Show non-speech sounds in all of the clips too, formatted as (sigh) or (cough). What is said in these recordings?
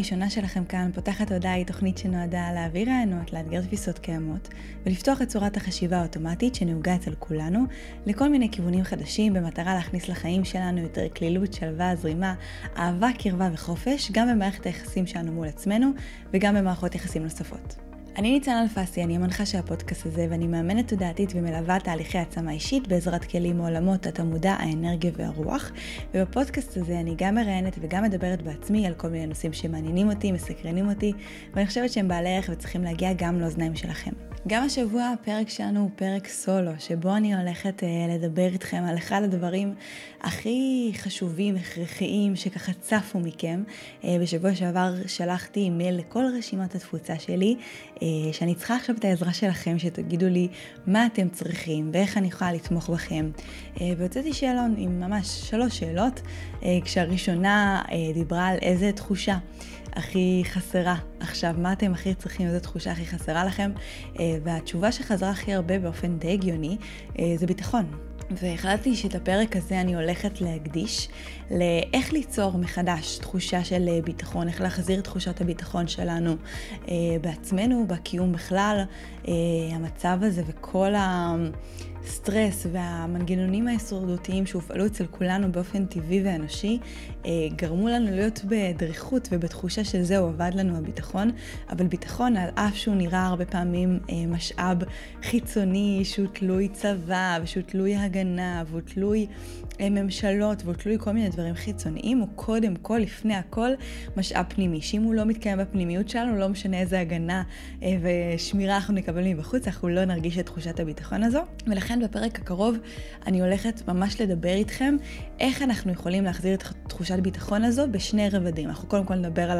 הראשונה שלכם כאן, פותחת הודעה היא תוכנית שנועדה להעביר רעיונות, לאתגר תפיסות קיימות, ולפתוח את צורת החשיבה האוטומטית שנהוגה אצל כולנו, לכל מיני כיוונים חדשים, במטרה להכניס לחיים שלנו יותר כלילות, שלווה, זרימה, אהבה, קרבה וחופש, גם במערכת היחסים שלנו מול עצמנו, וגם במערכות יחסים נוספות. אני ניצן אלפסי, אני המנחה של הפודקאסט הזה, ואני מאמנת תודעתית ומלווה תהליכי העצמה אישית בעזרת כלים מעולמות התמודע, האנרגיה והרוח. ובפודקאסט הזה אני גם מראיינת וגם מדברת בעצמי על כל מיני נושאים שמעניינים אותי, מסקרנים אותי, ואני חושבת שהם בעלי ערך וצריכים להגיע גם לאוזניים שלכם. גם השבוע הפרק שלנו הוא פרק סולו, שבו אני הולכת אה, לדבר איתכם על אחד הדברים הכי חשובים, הכרחיים, שככה צפו מכם. אה, בשבוע שעבר שלחתי אימייל לכל רשימת התפוצה שלי, שאני צריכה עכשיו את העזרה שלכם, שתגידו לי מה אתם צריכים ואיך אני יכולה לתמוך בכם. אה, והוצאתי שאלון עם ממש שלוש שאלות, אה, כשהראשונה אה, דיברה על איזה תחושה. הכי חסרה עכשיו, מה אתם הכי צריכים, איזו תחושה הכי חסרה לכם, אה, והתשובה שחזרה הכי הרבה באופן די הגיוני אה, זה ביטחון. והחלטתי שאת הפרק הזה אני הולכת להקדיש לאיך ליצור מחדש תחושה של אה, ביטחון, איך להחזיר את תחושת הביטחון שלנו בעצמנו, בקיום בכלל, המצב הזה וכל ה... הסטרס והמנגנונים ההישרדותיים שהופעלו אצל כולנו באופן טבעי ואנושי, אה, גרמו לנו להיות בדריכות ובתחושה של זהו, אבד לנו הביטחון, אבל ביטחון, על אף שהוא נראה הרבה פעמים אה, משאב חיצוני, שהוא תלוי צבא, ושהוא תלוי הגנה, והוא תלוי אה, ממשלות, והוא תלוי כל מיני דברים חיצוניים, הוא קודם כל, לפני הכל, משאב פנימי. שאם הוא לא מתקיים בפנימיות שלנו, לא משנה איזה הגנה ושמירה אנחנו נקבל מבחוץ, אנחנו לא נרגיש את תחושת הביטחון הזו. ולכן בפרק הקרוב אני הולכת ממש לדבר איתכם איך אנחנו יכולים להחזיר את תחושת הביטחון הזו בשני רבדים. אנחנו קודם כל נדבר על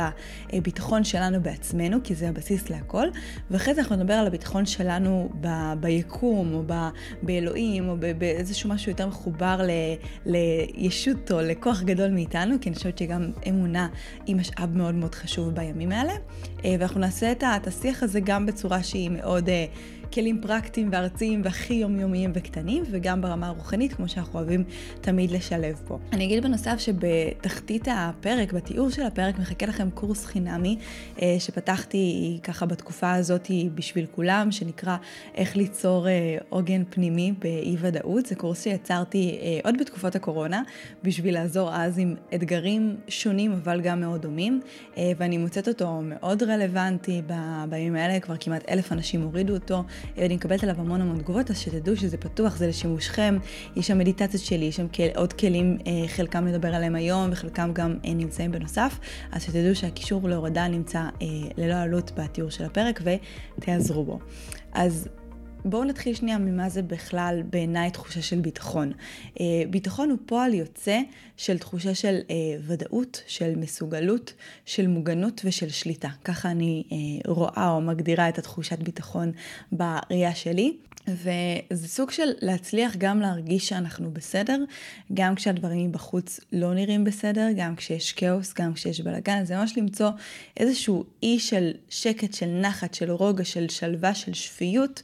הביטחון שלנו בעצמנו, כי זה הבסיס להכל, ואחרי זה אנחנו נדבר על הביטחון שלנו ב- ביקום, או ב- באלוהים, או באיזשהו משהו יותר מחובר ל- לישות או לכוח גדול מאיתנו, כי אני חושבת שגם אמונה היא משאב מאוד מאוד חשוב בימים האלה. אה, ואנחנו נעשה את השיח הזה גם בצורה שהיא מאוד... כלים פרקטיים וארציים והכי יומיומיים וקטנים, וגם ברמה הרוחנית, כמו שאנחנו אוהבים תמיד לשלב פה. אני אגיד בנוסף שבתחתית הפרק, בתיאור של הפרק, מחכה לכם קורס חינמי אה, שפתחתי ככה בתקופה הזאת בשביל כולם, שנקרא איך ליצור אה, עוגן פנימי באי ודאות. זה קורס שיצרתי אה, עוד בתקופות הקורונה, בשביל לעזור אז עם אתגרים שונים אבל גם מאוד דומים, ואני מוצאת אותו מאוד רלוונטי בימים האלה, כבר כמעט אלף אנשים הורידו אותו. אני מקבלת עליו המון המון תגובות, אז שתדעו שזה פתוח, זה לשימושכם. יש שם מדיטציות שלי, יש שם עוד כלים, אה, חלקם נדבר עליהם היום, וחלקם גם אה, נמצאים בנוסף. אז שתדעו שהקישור להורדה נמצא אה, ללא עלות בתיאור של הפרק, ותעזרו בו. אז בואו נתחיל שנייה ממה זה בכלל בעיניי תחושה של ביטחון. אה, ביטחון הוא פועל יוצא של תחושה של אה, ודאות, של מסוגלות, של מוגנות ושל שליטה. ככה אני אה, רואה או מגדירה את התחושת ביטחון בראייה שלי. וזה סוג של להצליח גם להרגיש שאנחנו בסדר, גם כשהדברים מבחוץ לא נראים בסדר, גם כשיש כאוס, גם כשיש בלאגן, זה ממש למצוא איזשהו אי של שקט, של נחת, של רוגע, של שלווה, של שפיות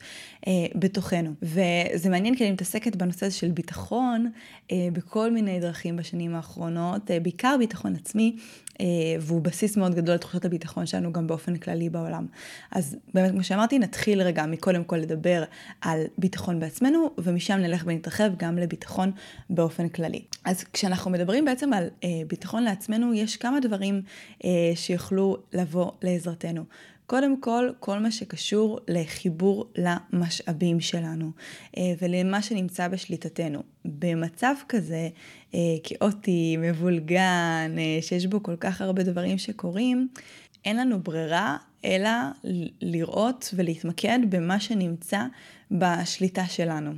בתוכנו. וזה מעניין כי אני מתעסקת בנושא הזה של ביטחון אה, בכל מיני דרכים בשנים האחרונות, אה, בעיקר ביטחון עצמי, אה, והוא בסיס מאוד גדול לתחושת הביטחון שלנו גם באופן כללי בעולם. אז באמת, כמו שאמרתי, נתחיל רגע מקודם כל לדבר על ביטחון בעצמנו, ומשם נלך ונתרחב גם לביטחון באופן כללי. אז כשאנחנו מדברים בעצם על אה, ביטחון לעצמנו, יש כמה דברים אה, שיוכלו לבוא לעזרתנו. קודם כל, כל מה שקשור לחיבור למשאבים שלנו אה, ולמה שנמצא בשליטתנו. במצב כזה אה, כאוטי, מבולגן, אה, שיש בו כל כך הרבה דברים שקורים, אין לנו ברירה אלא לראות ולהתמקד במה שנמצא בשליטה שלנו.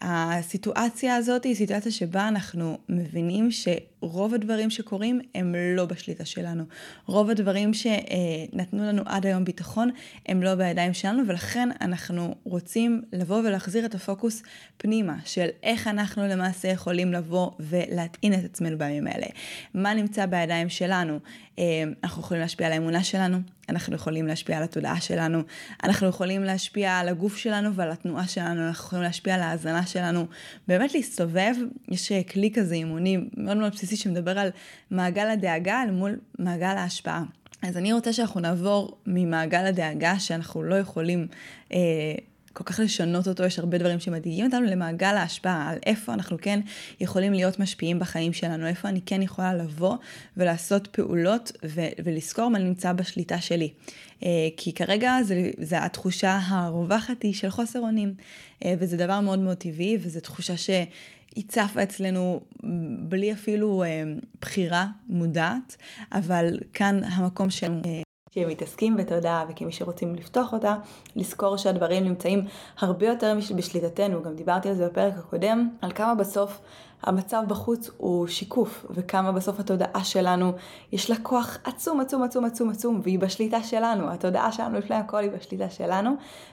הסיטואציה הזאת היא סיטואציה שבה אנחנו מבינים ש... רוב הדברים שקורים הם לא בשליטה שלנו. רוב הדברים שנתנו לנו עד היום ביטחון הם לא בידיים שלנו, ולכן אנחנו רוצים לבוא ולהחזיר את הפוקוס פנימה, של איך אנחנו למעשה יכולים לבוא ולהטעין את עצמנו בימים האלה. מה נמצא בידיים שלנו? אה, אנחנו יכולים להשפיע על האמונה שלנו, אנחנו יכולים להשפיע על התודעה שלנו, אנחנו יכולים להשפיע על הגוף שלנו ועל התנועה שלנו, אנחנו יכולים להשפיע על ההאזנה שלנו. באמת להסתובב, יש כלי כזה אימוני מאוד מאוד בסיסי שמדבר על מעגל הדאגה אל מול מעגל ההשפעה. אז אני רוצה שאנחנו נעבור ממעגל הדאגה שאנחנו לא יכולים אה, כל כך לשנות אותו, יש הרבה דברים שמדאיגים אותנו, למעגל ההשפעה, על איפה אנחנו כן יכולים להיות משפיעים בחיים שלנו, איפה אני כן יכולה לבוא ולעשות פעולות ו- ולזכור מה נמצא בשליטה שלי. אה, כי כרגע זה, זה התחושה הרווחת היא של חוסר אונים, אה, וזה דבר מאוד מאוד טבעי, וזו תחושה שהיא צפה אצלנו בלי אפילו אה, בחירה מודעת, אבל כאן המקום שלנו שמתעסקים בתודעה וכמי שרוצים לפתוח אותה, לזכור שהדברים נמצאים הרבה יותר בשליטתנו. גם דיברתי על זה בפרק הקודם, על כמה בסוף המצב בחוץ הוא שיקוף, וכמה בסוף התודעה שלנו, יש לה כוח עצום עצום עצום עצום עצום, והיא בשליטה שלנו. התודעה שלנו לפני הכל היא בשליטה שלנו,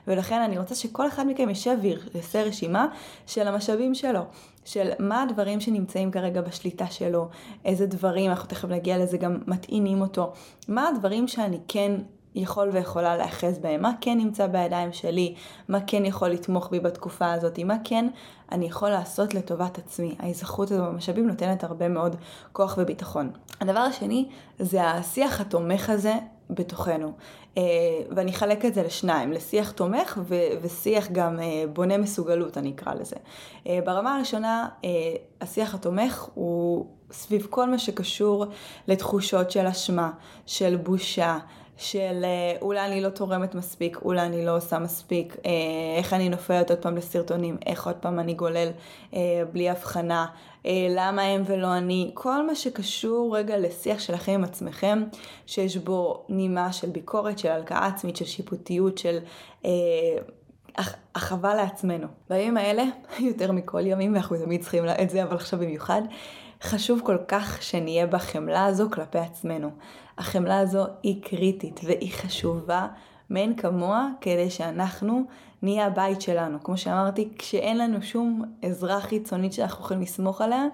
ולכן אני רוצה שכל אחד מכם יישב ויעשה רשימה של המשאבים שלו. של מה הדברים שנמצאים כרגע בשליטה שלו, איזה דברים, אנחנו תכף נגיע לזה, גם מטעינים אותו, מה הדברים שאני כן יכול ויכולה להאחז בהם, מה כן נמצא בידיים שלי, מה כן יכול לתמוך בי בתקופה הזאת, מה כן אני יכול לעשות לטובת עצמי. ההיזכרות הזו במשאבים נותנת הרבה מאוד כוח וביטחון. הדבר השני זה השיח התומך הזה בתוכנו. אה, ואני אחלק את זה לשניים, לשיח תומך ו- ושיח גם אה, בונה מסוגלות, אני אקרא לזה. אה, ברמה הראשונה, השיח התומך הוא סביב כל מה שקשור לתחושות של אשמה, של בושה, של אולי אני לא תורמת מספיק, אולי אני לא עושה מספיק, איך אני נופלת עוד פעם לסרטונים, איך עוד פעם אני גולל בלי הבחנה, אה, למה הם ולא אני, כל מה שקשור רגע לשיח שלכם עם עצמכם, שיש בו נימה של ביקורת, של הלקאה עצמית, של שיפוטיות, של אה, החווה לעצמנו. בימים האלה, (laughs) יותר מכל ימים, ואנחנו תמיד צריכים את זה, אבל עכשיו במיוחד, חשוב כל כך שנהיה בחמלה הזו כלפי עצמנו. החמלה הזו היא קריטית והיא חשובה מאין כמוה כדי שאנחנו נהיה הבית שלנו. כמו שאמרתי, כשאין לנו שום עזרה חיצונית שאנחנו יכולים לסמוך עליה,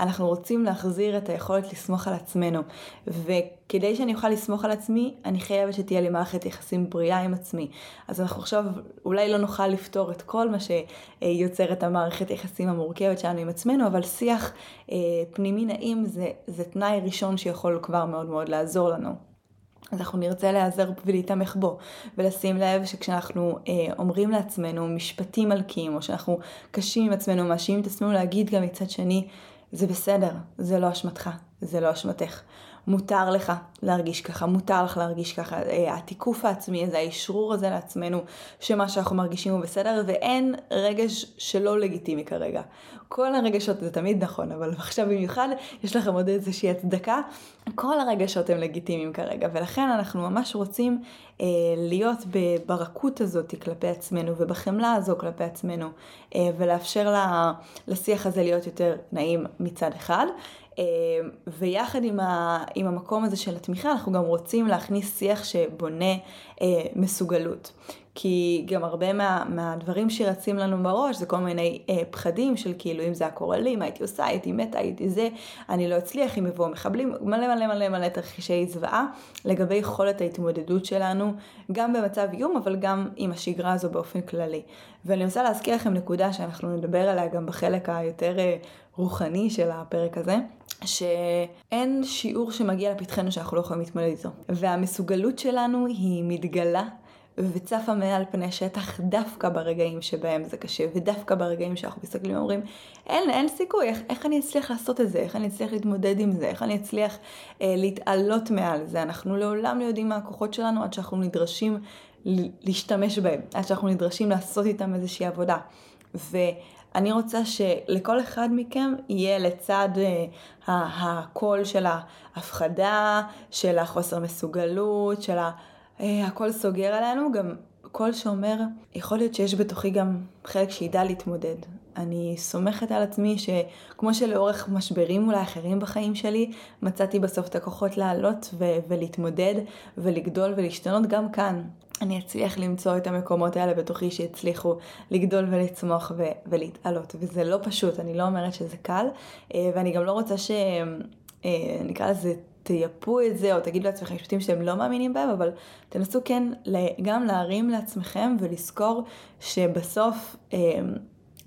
אנחנו רוצים להחזיר את היכולת לסמוך על עצמנו. וכדי שאני אוכל לסמוך על עצמי, אני חייבת שתהיה לי מערכת יחסים בריאה עם עצמי. אז אנחנו עכשיו אולי לא נוכל לפתור את כל מה שיוצר את המערכת יחסים המורכבת שלנו עם עצמנו, אבל שיח אה, פנימי נעים זה, זה תנאי ראשון שיכול כבר מאוד מאוד לעזור לנו. אז אנחנו נרצה להיעזר ולהתמך בו, ולשים לב שכשאנחנו אה, אומרים לעצמנו משפטים מלכים, או שאנחנו קשים עם עצמנו, מאשימים את עצמנו להגיד גם מצד שני, זה בסדר, זה לא אשמתך, זה לא אשמתך. מותר לך להרגיש ככה, מותר לך להרגיש ככה. אה, התיקוף העצמי הזה, האשרור הזה לעצמנו, שמה שאנחנו מרגישים הוא בסדר, ואין רגש שלא לגיטימי כרגע. כל הרגשות, זה תמיד נכון, אבל (laughs) עכשיו במיוחד יש לכם עוד איזושהי הצדקה. כל הרגשות הם לגיטימיים כרגע, ולכן אנחנו ממש רוצים אה, להיות ברכות הזאת כלפי עצמנו, ובחמלה הזו כלפי עצמנו, אה, ולאפשר לה, לשיח הזה להיות יותר נעים מצד אחד. אה, ויחד עם, ה, עם המקום הזה של התמיכה, אנחנו גם רוצים להכניס שיח שבונה אה, מסוגלות. כי גם הרבה מה, מהדברים שרצים לנו בראש זה כל מיני אה, פחדים של כאילו אם זה היה לי, מה הייתי עושה, הייתי מתה, הייתי זה, אני לא אצליח, אם יבואו מחבלים, מלא מלא מלא מלא תרחישי זוועה לגבי יכולת ההתמודדות שלנו, גם במצב איום אבל גם עם השגרה הזו באופן כללי. ואני רוצה להזכיר לכם נקודה שאנחנו נדבר עליה גם בחלק היותר אה, רוחני של הפרק הזה, שאין שיעור שמגיע לפתחנו שאנחנו לא יכולים להתמודד איתו. והמסוגלות שלנו היא מתגלה וצפה מעל פני שטח דווקא ברגעים שבהם זה קשה, ודווקא ברגעים שאנחנו מסתכלים ואומרים, אין, אין סיכוי, איך, איך אני אצליח לעשות את זה, איך אני אצליח להתמודד עם זה, איך אני אצליח אה, להתעלות מעל זה. אנחנו לעולם לא יודעים מה הכוחות שלנו עד שאנחנו נדרשים להשתמש בהם, עד שאנחנו נדרשים לעשות איתם איזושהי עבודה. ואני רוצה שלכל אחד מכם יהיה לצד uh, הקול של ההפחדה, של החוסר מסוגלות, של ה... Uh, הכל סוגר עלינו, גם קול שאומר, יכול להיות שיש בתוכי גם חלק שידע להתמודד. אני סומכת על עצמי שכמו שלאורך משברים אולי אחרים בחיים שלי, מצאתי בסוף את הכוחות לעלות ו- ולהתמודד ולגדול ולהשתנות גם כאן. אני אצליח למצוא את המקומות האלה בתוכי שהצליחו לגדול ולצמוח ו- ולהתעלות. וזה לא פשוט, אני לא אומרת שזה קל, אה, ואני גם לא רוצה ש... אה, לזה תייפו את זה, או תגידו לעצמכם משפטים שאתם לא מאמינים בהם, אבל תנסו כן גם להרים לעצמכם ולזכור שבסוף אה,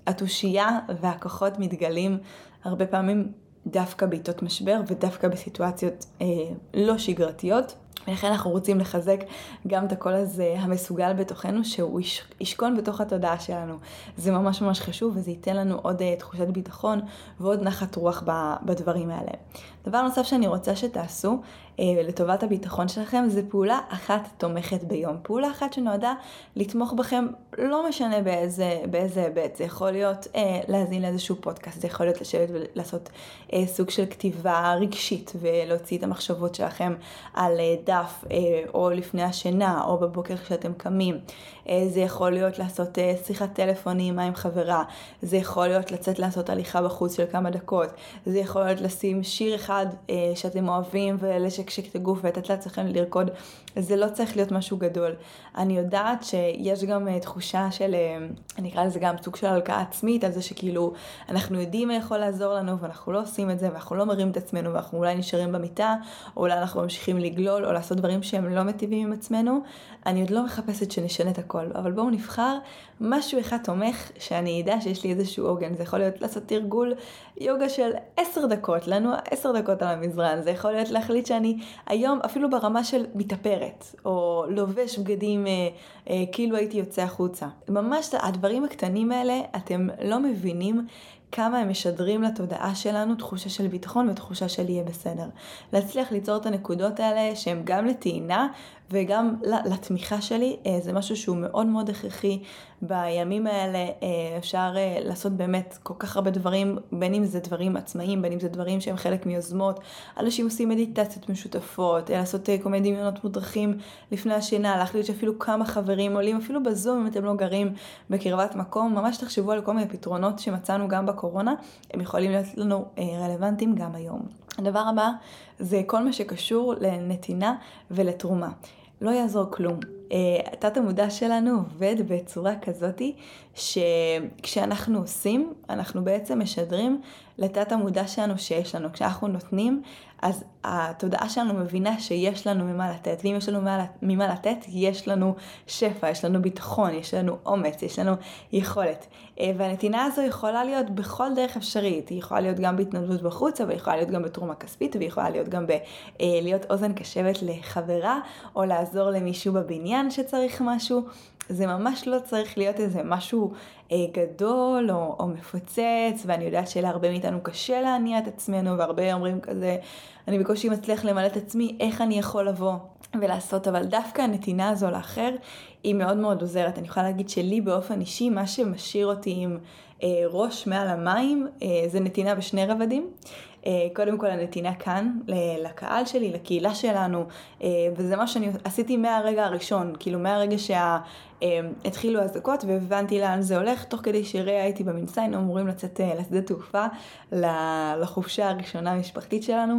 התושייה והכוחות מתגלים הרבה פעמים דווקא בעיתות משבר ודווקא בסיטואציות אה, לא שגרתיות. ולכן אנחנו רוצים לחזק גם את הקול הזה המסוגל בתוכנו, שהוא ישכון בתוך התודעה שלנו. זה ממש ממש חשוב, וזה ייתן לנו עוד uh, תחושת ביטחון ועוד נחת רוח בדברים האלה. דבר נוסף שאני רוצה שתעשו לטובת הביטחון שלכם, זה פעולה אחת תומכת ביום. פעולה אחת שנועדה לתמוך בכם, לא משנה באיזה, באיזה היבט. זה יכול להיות uh, להאזין לאיזשהו פודקאסט, זה יכול להיות לשבת ולעשות uh, סוג של כתיבה רגשית, ולהוציא את המחשבות שלכם על uh, דף, uh, או לפני השינה, או בבוקר כשאתם קמים. Uh, זה יכול להיות לעשות uh, שיחת טלפון נעימה עם חברה. זה יכול להיות לצאת לעשות הליכה בחוץ של כמה דקות. זה יכול להיות לשים שיר אחד. אה, שאתם אוהבים ולשקשק את הגוף ולתת לעצמכם לרקוד, זה לא צריך להיות משהו גדול. אני יודעת שיש גם אה, תחושה של, אה, אקרא לזה גם סוג של הלקאה עצמית, על זה שכאילו אנחנו יודעים מה יכול לעזור לנו ואנחנו לא עושים את זה ואנחנו לא מרים את עצמנו ואנחנו אולי נשארים במיטה, או אולי אנחנו ממשיכים לגלול או לעשות דברים שהם לא מטיבים עם עצמנו. אני עוד לא מחפשת שנשנה את הכל, אבל בואו נבחר משהו אחד תומך שאני אדע שיש לי איזשהו עוגן. זה יכול להיות לעשות תרגול יוגה של עשר דקות, לנוע עשר דקות על המזרן. זה יכול להיות להחליט שאני היום אפילו ברמה של מתאפרת, או לובש בגדים אה, אה, כאילו הייתי יוצא החוצה. ממש הדברים הקטנים האלה, אתם לא מבינים כמה הם משדרים לתודעה שלנו תחושה של ביטחון ותחושה של יהיה בסדר. להצליח ליצור את הנקודות האלה שהן גם לטעינה וגם לתמיכה שלי, אה, זה משהו שהוא מאוד מאוד הכרחי בימים האלה. אה, אפשר אה, לעשות באמת כל כך הרבה דברים, בין אם זה דברים עצמאיים, בין אם זה דברים שהם חלק מיוזמות. אנשים עושים מדיטציות משותפות, לעשות כל מיני דמיונות מודרכים לפני השינה, להחליט שאפילו כמה חברים עולים, אפילו בזום אם אתם לא גרים בקרבת מקום. ממש תחשבו על כל מיני פתרונות שמצאנו גם בקורונה, הם יכולים להיות לנו רלוונטיים גם היום. הדבר הבא זה כל מה שקשור לנתינה ולתרומה. לא יעזור כלום. התת אה, המודע שלנו עובד בצורה כזאתי שכשאנחנו עושים, אנחנו בעצם משדרים לתת המודע שלנו שיש לנו. כשאנחנו נותנים, אז התודעה שלנו מבינה שיש לנו ממה לתת, ואם יש לנו ממה לתת, יש לנו שפע, יש לנו ביטחון, יש לנו אומץ, יש לנו יכולת. אה, והנתינה הזו יכולה להיות בכל דרך אפשרית, היא יכולה להיות גם בהתנדבות בחוץ, אבל היא יכולה להיות גם בתרומה כספית, והיא יכולה להיות גם בלהיות אה, אוזן קשבת לחברה, או לעזור למישהו בבניין שצריך משהו. זה ממש לא צריך להיות איזה משהו אה, גדול או, או מפוצץ, ואני יודעת שלהרבה מאיתנו קשה להניע את עצמנו, והרבה אומרים כזה, אני בקושי מצליח למלא את עצמי, איך אני יכול לבוא ולעשות, אבל דווקא הנתינה הזו לאחר היא מאוד מאוד עוזרת. אני יכולה להגיד שלי באופן אישי, מה שמשאיר אותי עם אה, ראש מעל המים, אה, זה נתינה בשני רבדים. אה, קודם כל הנתינה כאן, לקהל שלי, לקהילה שלנו, אה, וזה מה שאני עשיתי מהרגע הראשון, כאילו מהרגע שהתחילו אה, האזעקות והבנתי לאן זה הולך, תוך כדי שראה הייתי במנסה, אמורים לצאת לשדה תעופה, לחופשה הראשונה המשפחתית שלנו.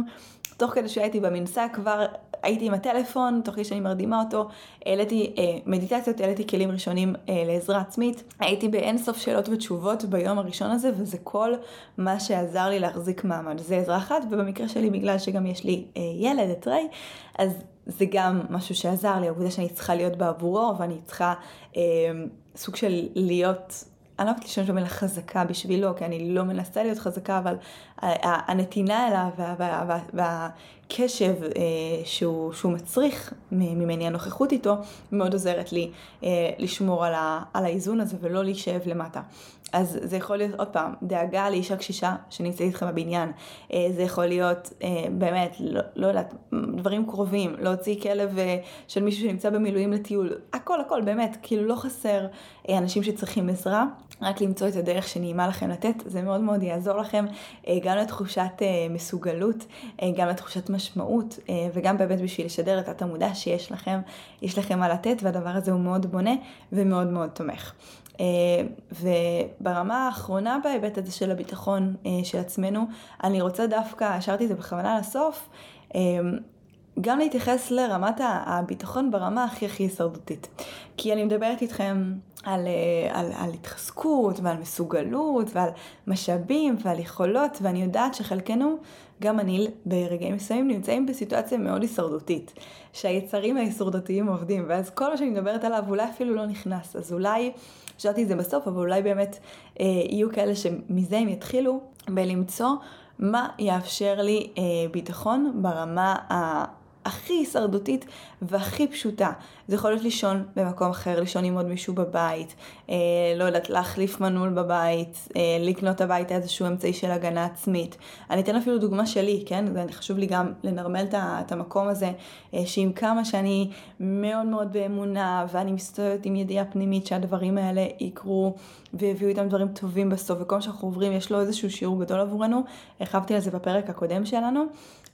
תוך כדי שהייתי במנסה כבר הייתי עם הטלפון, תוך כדי שאני מרדימה אותו, העליתי אה, מדיטציות, העליתי כלים ראשונים אה, לעזרה עצמית. הייתי באין סוף שאלות ותשובות ביום הראשון הזה, וזה כל מה שעזר לי להחזיק מעמד. זה עזרה אחת, ובמקרה שלי, בגלל שגם יש לי אה, ילד, את ריי, אז זה גם משהו שעזר לי, העובדה שאני צריכה להיות בעבורו, ואני צריכה אה, סוג של להיות אני לא יודעת לשאול את המילה חזקה בשבילו, כי אני לא מנסה להיות חזקה, אבל הנתינה אליו וה, וה, וה, והקשב אה, שהוא, שהוא מצריך ממני, הנוכחות איתו, מאוד עוזרת לי אה, לשמור על, ה, על האיזון הזה ולא להישאב למטה. אז זה יכול להיות עוד פעם, דאגה לאישה קשישה שנמצאת איתכם בבניין, אה, זה יכול להיות באמת, לא, לא יודעת, דברים קרובים, להוציא כלב של מישהו שנמצא במילואים לטיול, הכל הכל, באמת, כאילו לא חסר אנשים שצריכים עזרה, רק למצוא את הדרך שנעימה לכם לתת, זה מאוד מאוד יעזור לכם אה, גם לתחושת אה, מסוגלות, גם לתחושת משמעות, וגם באמת בשביל לשדר את התמודה שיש לכם, יש לכם מה לתת, והדבר הזה הוא מאוד בונה ומאוד מאוד תומך. וברמה האחרונה בהיבט הזה של הביטחון של עצמנו, אני רוצה דווקא, השארתי את זה בכוונה לסוף, גם להתייחס לרמת הביטחון ברמה הכי הכי הישרדותית. כי אני מדברת איתכם על, על, על התחזקות ועל מסוגלות ועל משאבים ועל יכולות, ואני יודעת שחלקנו, גם אני ברגעים מסוימים, נמצאים בסיטואציה מאוד הישרדותית, שהיצרים ההישרדותיים עובדים, ואז כל מה שאני מדברת עליו אולי אפילו לא נכנס, אז אולי, חשבתי את זה בסוף, אבל אולי באמת אה, יהיו כאלה שמזה הם יתחילו בלמצוא מה יאפשר לי אה, ביטחון ברמה ה... הכי הישרדותית והכי פשוטה. זה יכול להיות לישון במקום אחר, לישון עם עוד מישהו בבית, אה, לא יודעת, להחליף מנעול בבית, אה, לקנות הביתה איזשהו אמצעי של הגנה עצמית. אני אתן אפילו דוגמה שלי, כן? זה חשוב לי גם לנרמל את המקום הזה, אה, שעם כמה שאני מאוד מאוד באמונה, ואני מסתובבת עם ידיעה פנימית שהדברים האלה יקרו ויביאו איתם דברים טובים בסוף, וכל מה שאנחנו עוברים יש לו איזשהו שיעור גדול עבורנו, הרחבתי על זה בפרק הקודם שלנו.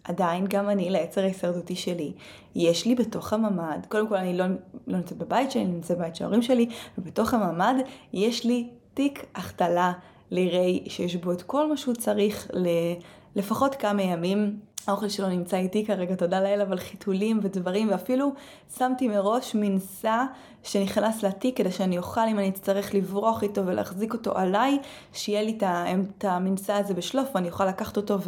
עדיין גם אני ליצר ההישרדותי שלי, יש לי בתוך הממ"ד, קודם כל אני לא, לא נמצאת בבית שלי, אני נמצאת בבית של ההורים שלי, ובתוך הממ"ד יש לי תיק החתלה לירי שיש בו את כל מה שהוא צריך לפחות כמה ימים. האוכל שלו נמצא איתי כרגע, תודה לאל, אבל חיתולים ודברים, ואפילו שמתי מראש מנסה שנכנס לתיק כדי שאני אוכל, אם אני אצטרך לברוח איתו ולהחזיק אותו עליי, שיהיה לי את המנסה הזה בשלוף ואני אוכל לקחת אותו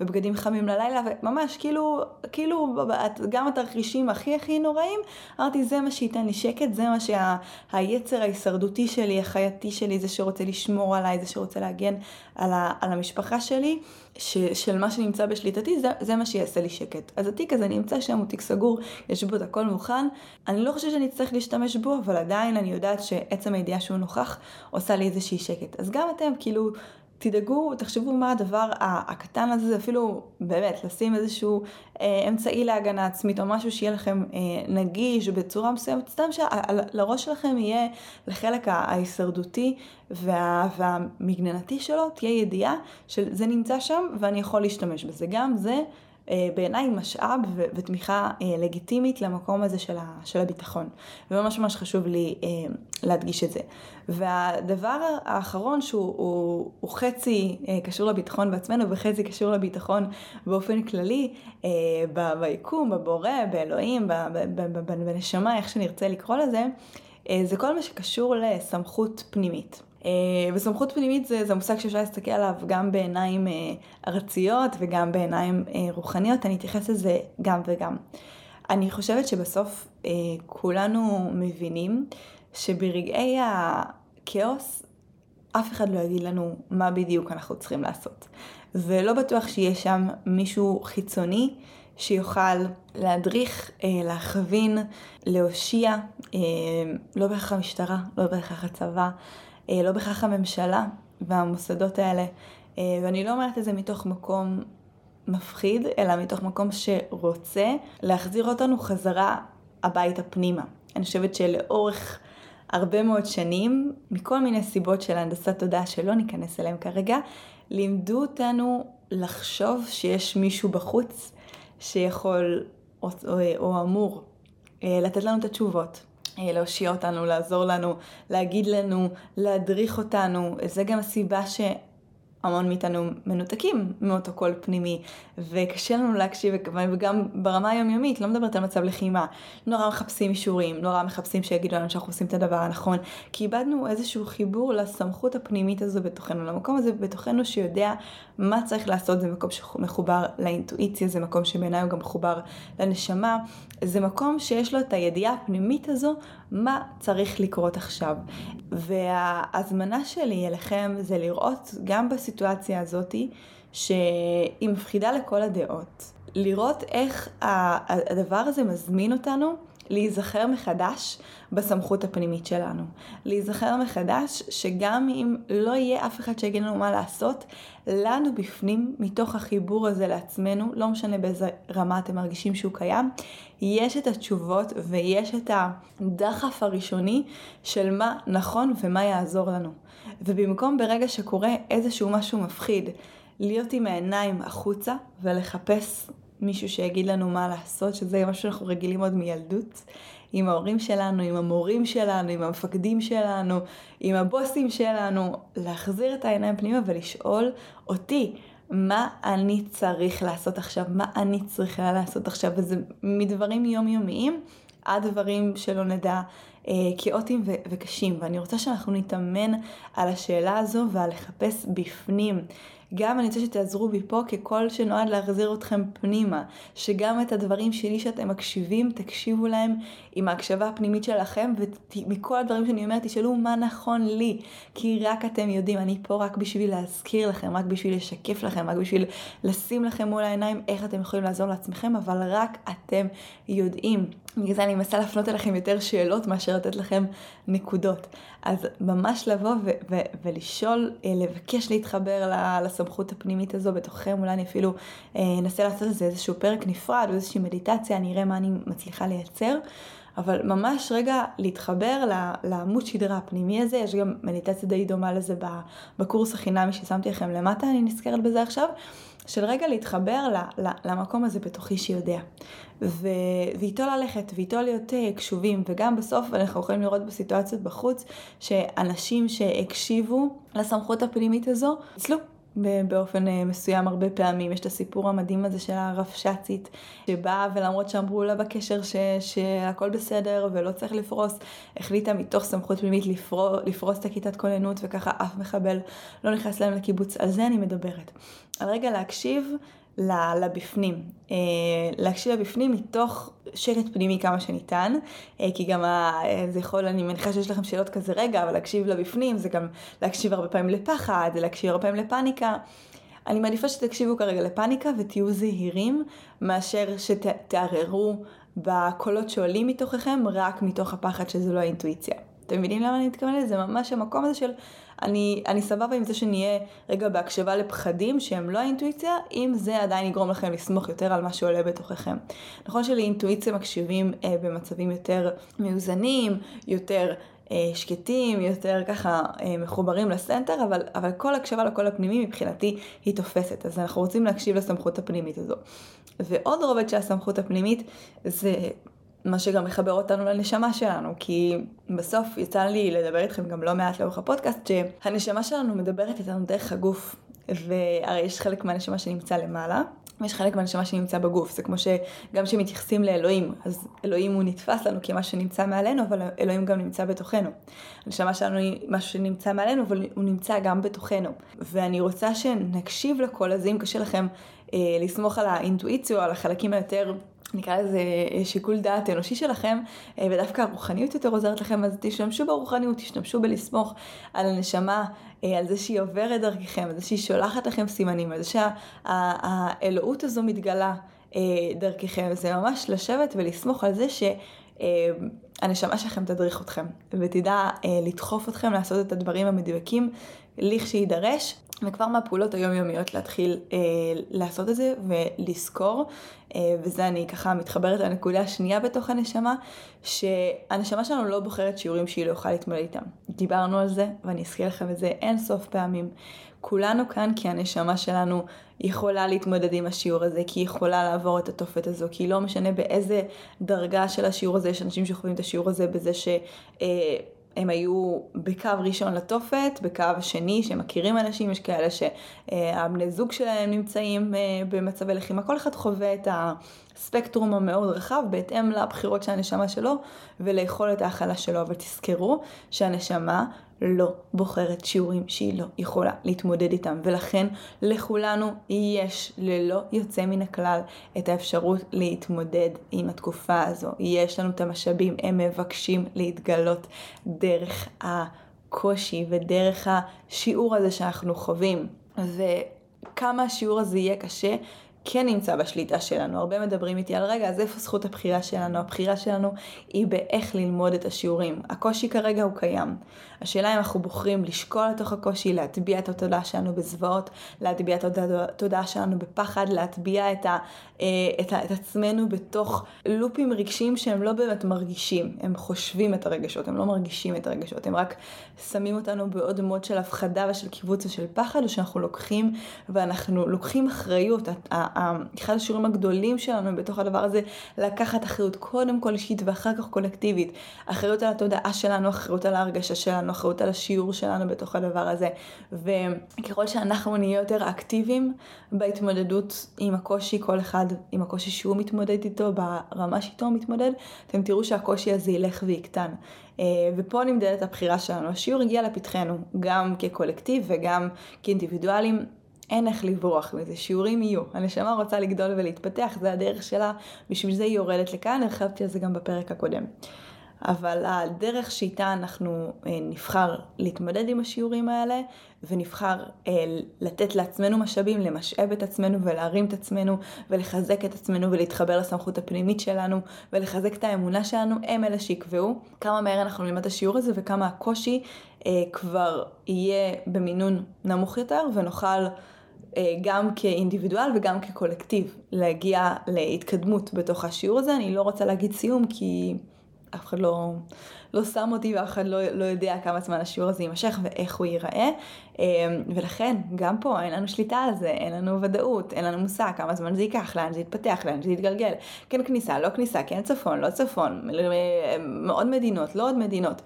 ובגדים חמים ללילה, וממש כאילו, כאילו גם התרחישים הכי הכי נוראים, אמרתי זה מה שייתן לי שקט, זה מה שהיצר שה- ההישרדותי שלי, החייתי שלי, זה שרוצה לשמור עליי, זה שרוצה להגן על, ה- על המשפחה שלי. ש, של מה שנמצא בשליטתי, זה, זה מה שיעשה לי שקט. אז התיק הזה נמצא שם, הוא תיק סגור, יש בו את הכל מוכן. אני לא חושבת שאני אצטרך להשתמש בו, אבל עדיין אני יודעת שעצם הידיעה שהוא נוכח עושה לי איזושהי שקט. אז גם אתם, כאילו, תדאגו, תחשבו מה הדבר הקטן הזה, זה אפילו באמת לשים איזשהו אה, אמצעי להגנה עצמית או משהו שיהיה לכם אה, נגיש בצורה מסוימת, סתם שלראש שלכם יהיה לחלק ההישרדותי וה, והמגננתי שלו תהיה ידיעה שזה נמצא שם ואני יכול להשתמש בזה. גם זה בעיניי משאב ותמיכה אה, לגיטימית למקום הזה של, ה- של הביטחון. וממש ממש חשוב לי אה, להדגיש את זה. והדבר האחרון שהוא הוא, הוא חצי אה, קשור לביטחון בעצמנו וחצי קשור לביטחון באופן כללי, אה, ב- ביקום, בבורא, באלוהים, ב- ב- ב- ב- בנשמה, איך שנרצה לקרוא לזה, אה, זה כל מה שקשור לסמכות פנימית. אה, וסמכות פנימית זה, זה מושג שאפשר להסתכל עליו גם בעיניים אה, ארציות וגם בעיניים אה, רוחניות, אני אתייחס לזה גם וגם. אני חושבת שבסוף כולנו מבינים שברגעי הכאוס אף אחד לא יגיד לנו מה בדיוק אנחנו צריכים לעשות. ולא בטוח שיהיה שם מישהו חיצוני שיוכל להדריך, להכווין, להושיע, לא בהכרח המשטרה, לא בהכרח הצבא, אה, לא בהכרח הממשלה והמוסדות האלה. אה, ואני לא אומרת את זה מתוך מקום מפחיד, אלא מתוך מקום שרוצה להחזיר אותנו חזרה הביתה פנימה. אני חושבת שלאורך הרבה מאוד שנים, מכל מיני סיבות של הנדסת תודעה שלא ניכנס אליהם כרגע, לימדו אותנו לחשוב שיש מישהו בחוץ שיכול או, או, או אמור אה, לתת לנו את התשובות, אה, להושיע אותנו, לעזור לנו, להגיד לנו, להדריך אותנו. זה גם הסיבה ש... המון מאיתנו מנותקים מאותו קול פנימי, וקשה לנו להקשיב, וגם ברמה היומיומית, לא מדברת על מצב לחימה, נורא מחפשים אישורים, נורא מחפשים שיגידו לנו שאנחנו עושים את הדבר הנכון, כי איבדנו איזשהו חיבור לסמכות הפנימית הזו בתוכנו, למקום הזה בתוכנו שיודע מה צריך לעשות, זה מקום שמחובר לאינטואיציה, זה מקום שבעיניי הוא גם מחובר לנשמה, זה מקום שיש לו את הידיעה הפנימית הזו, מה צריך לקרות עכשיו. וההזמנה שלי אליכם זה לראות גם בסיטואציה הזאתי, שהיא מפחידה לכל הדעות. לראות איך הדבר הזה מזמין אותנו להיזכר מחדש בסמכות הפנימית שלנו. להיזכר מחדש שגם אם לא יהיה אף אחד שיגיד לנו מה לעשות, לנו בפנים, מתוך החיבור הזה לעצמנו, לא משנה באיזה רמה אתם מרגישים שהוא קיים, יש את התשובות ויש את הדחף הראשוני של מה נכון ומה יעזור לנו. ובמקום ברגע שקורה איזשהו משהו מפחיד, להיות עם העיניים החוצה ולחפש מישהו שיגיד לנו מה לעשות, שזה משהו שאנחנו רגילים עוד מילדות, עם ההורים שלנו, עם המורים שלנו, עם המפקדים שלנו, עם הבוסים שלנו, להחזיר את העיניים פנימה ולשאול אותי, מה אני צריך לעשות עכשיו, מה אני צריכה לעשות עכשיו, וזה מדברים יומיומיים עד דברים שלא נדע אה, כאוטיים ו- וקשים, ואני רוצה שאנחנו נתאמן על השאלה הזו ועל לחפש בפנים גם אני רוצה שתעזרו בי פה כקול שנועד להחזיר אתכם פנימה, שגם את הדברים שלי שאתם מקשיבים, תקשיבו להם עם ההקשבה הפנימית שלכם, ומכל הדברים שאני אומרת, תשאלו מה נכון לי, כי רק אתם יודעים, אני פה רק בשביל להזכיר לכם, רק בשביל לשקף לכם, רק בשביל לשים לכם מול העיניים איך אתם יכולים לעזור לעצמכם, אבל רק אתם יודעים. בגלל זה אני מנסה להפנות אליכם יותר שאלות מאשר לתת לכם נקודות. אז ממש לבוא ו- ו- ולשאול, אה, לבקש להתחבר לסמכות הפנימית הזו בתוככם, אולי אני אפילו אה, אנסה לעשות את זה איזשהו פרק נפרד או איזושהי מדיטציה, אני אראה מה אני מצליחה לייצר. אבל ממש רגע להתחבר לעמוד שדרה הפנימי הזה, יש גם מדיטציה די דומה לזה בקורס החינמי ששמתי לכם למטה, אני נזכרת בזה עכשיו, של רגע להתחבר למקום הזה בתוכי שיודע. ו... ואיתו ללכת, ואיתו להיות אה, קשובים, וגם בסוף אנחנו יכולים לראות בסיטואציות בחוץ, שאנשים שהקשיבו לסמכות הפנימית הזו, ניצלו. באופן אה, מסוים הרבה פעמים. יש את הסיפור המדהים הזה של הרבש"צית, שבאה ולמרות שאמרו לה בקשר ש, שהכל בסדר ולא צריך לפרוס, החליטה מתוך סמכות פנימית לפרוס, לפרוס את הכיתת כוננות וככה אף מחבל לא נכנס להם לקיבוץ. על זה אני מדברת. על רגע להקשיב לבפנים. אה, להקשיב לבפנים מתוך שקט פנימי כמה שניתן, אה, כי גם אה, זה יכול, אני מניחה שיש לכם שאלות כזה רגע, אבל להקשיב לבפנים זה גם להקשיב הרבה פעמים לפחד, זה להקשיב הרבה פעמים לפאניקה. אני מעדיפה שתקשיבו כרגע לפאניקה ותהיו זהירים, מאשר שתערערו בקולות שעולים מתוככם רק מתוך הפחד שזה לא האינטואיציה. אתם מבינים למה אני מתכוונת? זה ממש המקום הזה של אני, אני סבבה עם זה שנהיה רגע בהקשבה לפחדים שהם לא האינטואיציה, אם זה עדיין יגרום לכם לסמוך יותר על מה שעולה בתוככם. נכון שלאינטואיציה מקשיבים אה, במצבים יותר מאוזנים, יותר אה, שקטים, יותר ככה אה, מחוברים לסנטר, אבל, אבל כל הקשבה לקול הפנימי מבחינתי היא תופסת, אז אנחנו רוצים להקשיב לסמכות הפנימית הזו. ועוד רובד של הסמכות הפנימית זה מה שגם מחבר אותנו לנשמה שלנו, כי בסוף יצא לי לדבר איתכם גם לא מעט לאורך הפודקאסט, שהנשמה שלנו מדברת איתנו דרך הגוף, והרי יש חלק מהנשמה שנמצא למעלה, ויש חלק מהנשמה שנמצא בגוף, זה כמו שגם כשמתייחסים לאלוהים, אז אלוהים הוא נתפס לנו כמשהו שנמצא מעלינו, אבל אלוהים גם נמצא בתוכנו. הנשמה שלנו היא משהו שנמצא מעלינו, אבל הוא נמצא גם בתוכנו. ואני רוצה שנקשיב לקול הזה, אם קשה לכם אה, לסמוך על האינטואיציה על החלקים היותר נקרא לזה אה, שיקול דעת אנושי שלכם, אה, ודווקא הרוחניות יותר עוזרת לכם, אז תשתמשו ברוחניות, תשתמשו בלסמוך על הנשמה, אה, על זה שהיא עוברת דרככם, על זה שהיא שולחת לכם סימנים, על זה שהאלוהות הזו מתגלה דרככם, זה ממש לשבת ולסמוך על זה ש... הנשמה שלכם תדריך אתכם, ותדע לדחוף אתכם לעשות את הדברים המדויקים לכשיידרש, וכבר מהפעולות היומיומיות להתחיל אה, לעשות את זה ולזכור, אה, וזה אני ככה מתחברת לנקודה השנייה בתוך הנשמה, שהנשמה שלנו לא בוחרת שיעורים שהיא לא יכולה להתמודד איתם. דיברנו על זה, ואני אזכיר לכם את זה אין סוף פעמים. כולנו כאן כי הנשמה שלנו יכולה להתמודד עם השיעור הזה, כי היא יכולה לעבור את התופת הזו, כי לא משנה באיזה דרגה של השיעור הזה, יש אנשים שחווים את השיעור הזה בזה ש... אה, הם היו בקו ראשון לתופת, בקו שני שמכירים אנשים, יש כאלה שהבני זוג שלהם נמצאים אה, במצבי לחימה, כל אחד חווה את הספקטרום המאוד רחב בהתאם לבחירות של הנשמה שלו וליכולת ההכלה שלו, אבל תזכרו שהנשמה לא בוחרת שיעורים שהיא לא יכולה להתמודד איתם, ולכן לכולנו יש ללא יוצא מן הכלל את האפשרות להתמודד עם התקופה הזו. יש לנו את המשאבים, הם מבקשים להתגלות דרך הקושי ודרך השיעור הזה שאנחנו חווים. וכמה השיעור הזה יהיה קשה, כן נמצא בשליטה שלנו. הרבה מדברים איתי על רגע, אז איפה זכות הבחירה שלנו? הבחירה שלנו היא באיך ללמוד את השיעורים. הקושי כרגע הוא קיים. השאלה אם אנחנו בוחרים לשקול לתוך הקושי, להטביע את התודעה שלנו בזוועות, להטביע את התודעה שלנו בפחד, להטביע את, ה, אה, את, ה, את עצמנו בתוך לופים רגשיים שהם לא באמת מרגישים. הם חושבים את הרגשות, הם לא מרגישים את הרגשות, הם רק שמים אותנו בעוד מוד של הפחדה ושל קיבוץ ושל פחד, או שאנחנו לוקחים ואנחנו לוקחים אחריות. אחד השיעורים הגדולים שלנו בתוך הדבר הזה, לקחת אחריות קודם כל אישית ואחר כך קולקטיבית. אחריות על התודעה שלנו, אחריות על ההרגשה שלנו, אחריות על השיעור שלנו בתוך הדבר הזה. וככל שאנחנו נהיה יותר אקטיביים בהתמודדות עם הקושי, כל אחד עם הקושי שהוא מתמודד איתו, ברמה שאיתו הוא מתמודד, אתם תראו שהקושי הזה ילך ויקטן. אה, ופה נמדדת הבחירה שלנו. השיעור הגיע לפתחנו, גם כקולקטיב וגם כאינדיבידואלים. אין איך לברוח מזה, שיעורים יהיו. הנשמה רוצה לגדול ולהתפתח, זה הדרך שלה, בשביל זה היא יורדת לכאן, הרחבתי על זה גם בפרק הקודם. אבל הדרך שאיתה אנחנו אה, נבחר להתמודד עם השיעורים האלה, ונבחר אה, לתת לעצמנו משאבים, למשאב את עצמנו ולהרים את עצמנו, ולחזק את עצמנו ולהתחבר לסמכות הפנימית שלנו, ולחזק את האמונה שלנו, הם אלה שיקבעו כמה מהר אנחנו נלמד את השיעור הזה וכמה הקושי אה, כבר יהיה במינון נמוך יותר, ונוכל... אה, גם כאינדיבידואל וגם כקולקטיב להגיע להתקדמות בתוך השיעור הזה. אני לא רוצה להגיד סיום כי אף אחד לא, לא שם אותי ואף אחד לא, לא יודע כמה זמן השיעור הזה יימשך ואיך הוא ייראה. אה, ולכן, גם פה אין לנו שליטה על זה, אין לנו ודאות, אין לנו מושג כמה זמן זה ייקח, לאן זה יתפתח, לאן זה יתגלגל. כן כניסה, לא כניסה, כן צפון, לא צפון, מאוד מדינות, לא עוד מדינות.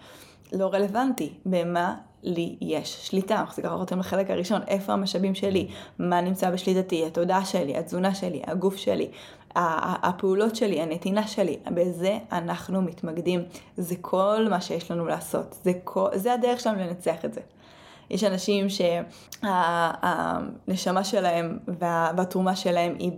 לא רלוונטי. במה לי יש שליטה. אנחנו ככה חותרים לחלק הראשון, איפה המשאבים שלי, מה נמצא בשליטתי, התודעה שלי, התזונה שלי, הגוף שלי, הפעולות שלי, הנתינה שלי, בזה אנחנו מתמקדים. זה כל מה שיש לנו לעשות. זה, כל, זה הדרך שלנו לנצח את זה. יש אנשים שהנשמה שלהם והתרומה שלהם היא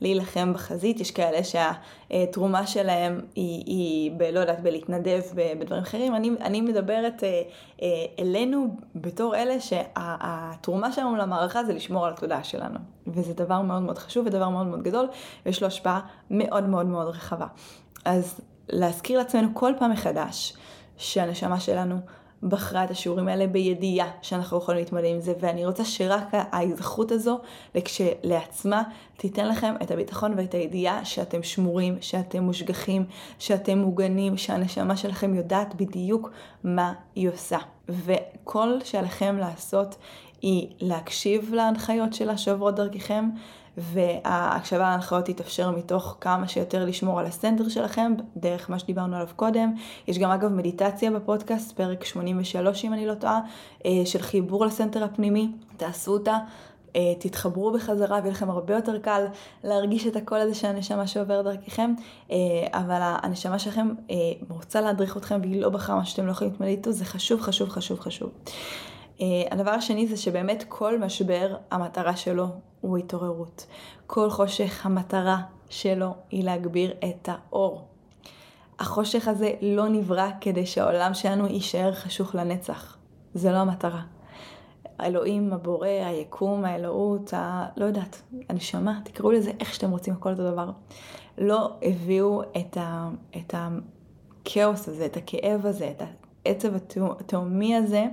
בלהילחם בחזית, יש כאלה שהתרומה שלהם היא, היא ב... לא יודעת, בלהתנדב בדברים אחרים. אני, אני מדברת אה, אה, אלינו בתור אלה שהתרומה שלנו למערכה זה לשמור על התודעה שלנו. וזה דבר מאוד מאוד חשוב ודבר מאוד מאוד גדול, ויש לו השפעה מאוד מאוד מאוד רחבה. אז להזכיר לעצמנו כל פעם מחדש שהנשמה שלנו בחרה את השיעורים האלה בידיעה שאנחנו יכולים להתמודד עם זה, ואני רוצה שרק ההיזכרות הזו כשלעצמה תיתן לכם את הביטחון ואת הידיעה שאתם שמורים, שאתם מושגחים, שאתם מוגנים, שהנשמה שלכם יודעת בדיוק מה היא עושה. וכל שעליכם לעשות היא להקשיב להנחיות שלה שעוברות דרככם, וההקשבה להנחיות תתאפשר מתוך כמה שיותר לשמור על הסנטר שלכם, דרך מה שדיברנו עליו קודם. יש גם אגב מדיטציה בפודקאסט, פרק 83 אם אני לא טועה, אה, של חיבור לסנטר הפנימי, תעשו אותה. אה, תתחברו בחזרה ויהיה לכם הרבה יותר קל להרגיש את הקול הזה של הנשמה שעובר דרככם, אה, אבל הנשמה שלכם רוצה להדריך אתכם והיא לא בחרה מה שאתם לא יכולים להתמודד איתו, זה חשוב, חשוב, חשוב, חשוב. אה, הדבר השני זה שבאמת כל משבר, המטרה שלו הוא התעוררות. כל חושך, המטרה שלו היא להגביר את האור. החושך הזה לא נברא כדי שהעולם שלנו יישאר חשוך לנצח. זה לא המטרה. האלוהים, הבורא, היקום, האלוהות, ה... לא יודעת, הנשמה, תקראו לזה איך שאתם רוצים, הכל אותו דבר. לא הביאו את, ה... את הכאוס הזה, את הכאב הזה, את העצב התאומי הזה,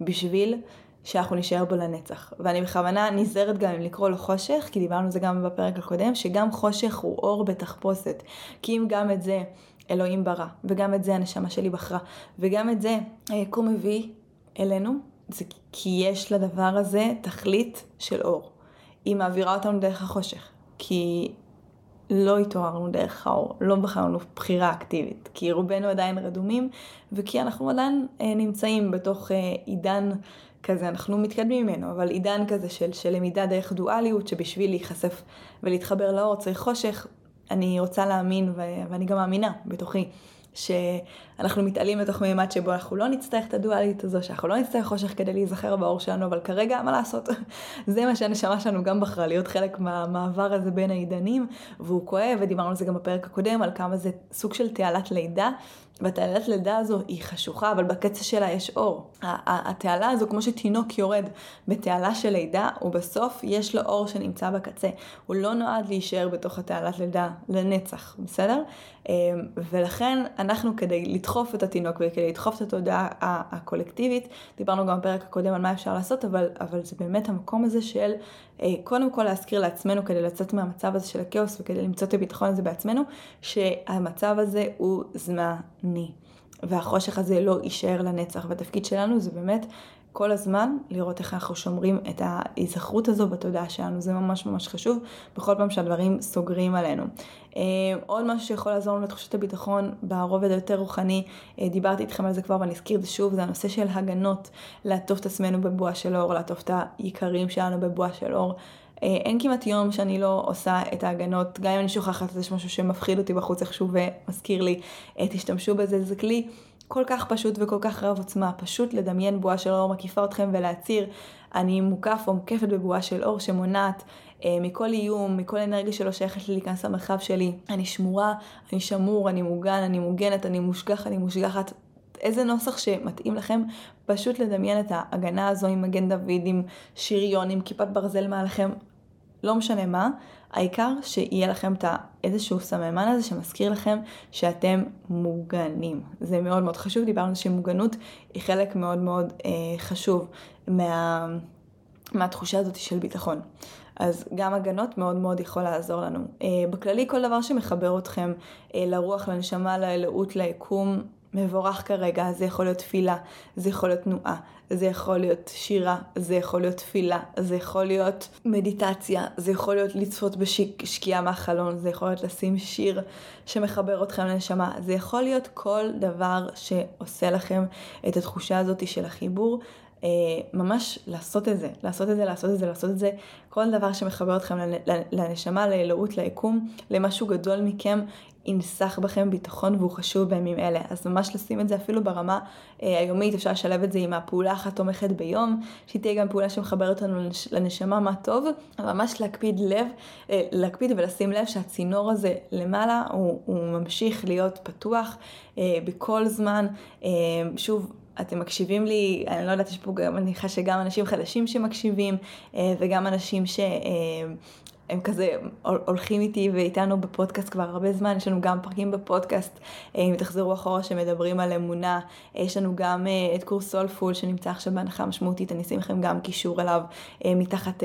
בשביל שאנחנו נשאר בו לנצח. ואני בכוונה נזהרת גם אם לקרוא לו חושך, כי דיברנו על זה גם בפרק הקודם, שגם חושך הוא אור בתחפושת. כי אם גם את זה אלוהים ברא, וגם את זה הנשמה שלי בחרה, וגם את זה היקום מביא אלינו, זה כי יש לדבר הזה תכלית של אור. היא מעבירה אותנו דרך החושך. כי לא התעוררנו דרך האור, לא בחרנו בחירה אקטיבית, כי רובנו עדיין רדומים, וכי אנחנו עדיין אה, נמצאים בתוך אה, עידן כזה, אנחנו מתקדמים ממנו, אבל עידן כזה של, של למידה דרך דואליות, שבשביל להיחשף ולהתחבר לאור צריך חושך, אני רוצה להאמין, ו- ואני גם מאמינה בתוכי, שאנחנו מתעלים בתוך מימד שבו אנחנו לא נצטרך את הדואליות הזו, שאנחנו לא נצטרך חושך כדי להיזכר באור שלנו, אבל כרגע, מה לעשות? (laughs) זה מה שהנשמה שלנו גם בחרה, להיות חלק מהמעבר הזה בין העידנים, והוא כואב, ודיברנו על זה גם בפרק הקודם, על כמה זה סוג של תעלת לידה, והתעלת לידה הזו היא חשוכה, אבל בקצה שלה יש אור. התעלה הזו, כמו שתינוק יורד בתעלה של לידה, ובסוף יש לו אור שנמצא בקצה. הוא לא נועד להישאר בתוך התעלת לידה לנצח, בסדר? אמ, ולכן אנחנו כדי לדחוף את התינוק וכדי לדחוף את התודעה הקולקטיבית, דיברנו גם בפרק הקודם על מה אפשר לעשות, אבל, אבל זה באמת המקום הזה של אה, קודם כל להזכיר לעצמנו כדי לצאת מהמצב הזה של הכאוס וכדי למצוא את הביטחון הזה בעצמנו, שהמצב הזה הוא זמני. והחושך הזה לא יישאר לנצח. והתפקיד שלנו זה באמת כל הזמן לראות איך אנחנו שומרים את ההיזכרות הזו בתודעה שלנו, זה ממש ממש חשוב בכל פעם שהדברים סוגרים עלינו. אה, עוד משהו שיכול לעזור לנו לתחושת הביטחון ברובד היותר רוחני, אה, דיברתי איתכם על זה כבר ואני אזכיר את זה שוב, זה הנושא של הגנות, לעטוף את עצמנו בבועה של אור, לעטוף את היקרים שלנו בבועה של אור. אה, אין כמעט יום שאני לא עושה את ההגנות, גם אם אני שוכחת, יש משהו שמפחיד אותי בחוץ איכשהו ומזכיר לי, תשתמשו בזה, זה כלי כל כך פשוט וכל כך רב עוצמה, פשוט לדמיין בועה של אור מקיפה אתכם ולהצהיר, אני מוקף או מוקפת בבועה של אור שמונעת אה, מכל איום, מכל אנרגיה שלא שייכת לי להיכנס למרחב שלי. אני שמורה, אני שמור, אני מוגן, אני מוגנת, אני מושגח, אני מושגחת. איזה נוסח שמתאים לכם, פשוט לדמיין את ההגנה הזו עם מגן דוד, עם שריון, עם כיפת ברזל מעליכם, לא משנה מה, העיקר שיהיה לכם את איזשהו סממן הזה שמזכיר לכם שאתם מוגנים. זה מאוד מאוד חשוב, דיברנו שמוגנות היא חלק מאוד מאוד אה, חשוב מה, מהתחושה הזאת של ביטחון. אז גם הגנות מאוד מאוד יכול לעזור לנו. אה, בכללי כל דבר שמחבר אתכם אה, לרוח, לנשמה, לאלוהות, ליקום, מבורך כרגע, זה יכול להיות תפילה, זה יכול להיות תנועה, זה יכול להיות שירה, זה יכול להיות תפילה, זה יכול להיות מדיטציה, זה יכול להיות לצפות בשקיעה מהחלון, זה יכול להיות לשים שיר שמחבר אתכם לנשמה, זה יכול להיות כל דבר שעושה לכם את התחושה הזאת של החיבור. אה, ממש לעשות את זה, לעשות את זה, לעשות את זה, לעשות את זה, כל דבר שמחבר אתכם לנשמה, לאלוהות, ליקום, למשהו גדול מכם, ינסח בכם ביטחון והוא חשוב בימים אלה. אז ממש לשים את זה אפילו ברמה אה, היומית, אפשר לשלב את זה עם הפעולה אחת תומכת ביום, שהיא תהיה גם פעולה שמחברת אותנו לנש, לנשמה מה טוב, אבל ממש להקפיד לב, אה, להקפיד ולשים לב שהצינור הזה למעלה הוא, הוא ממשיך להיות פתוח אה, בכל זמן. אה, שוב, אתם מקשיבים לי, אני לא יודעת, יש פה גם, אני מניחה שגם אנשים חדשים שמקשיבים, אה, וגם אנשים ש... אה, הם כזה הולכים איתי ואיתנו בפודקאסט כבר הרבה זמן, יש לנו גם פרקים בפודקאסט, אה, אם תחזרו אחורה שמדברים על אמונה, יש לנו גם את קורס סולפול שנמצא עכשיו בהנחה משמעותית, אני אשים לכם גם קישור אליו מתחת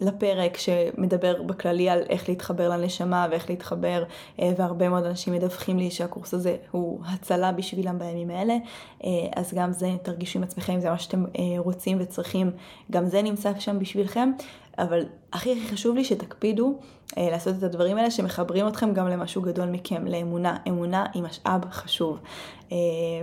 לפרק שמדבר בכללי על איך להתחבר לנשמה ואיך להתחבר, אה, והרבה מאוד אנשים מדווחים לי שהקורס הזה הוא הצלה בשבילם בימים האלה, אה, אז גם זה תרגישו עם עצמכם, אם זה מה שאתם אה, רוצים וצריכים, גם זה נמצא שם בשבילכם. אבל הכי הכי חשוב לי שתקפידו לעשות את הדברים האלה שמחברים אתכם גם למשהו גדול מכם, לאמונה. אמונה היא משאב חשוב.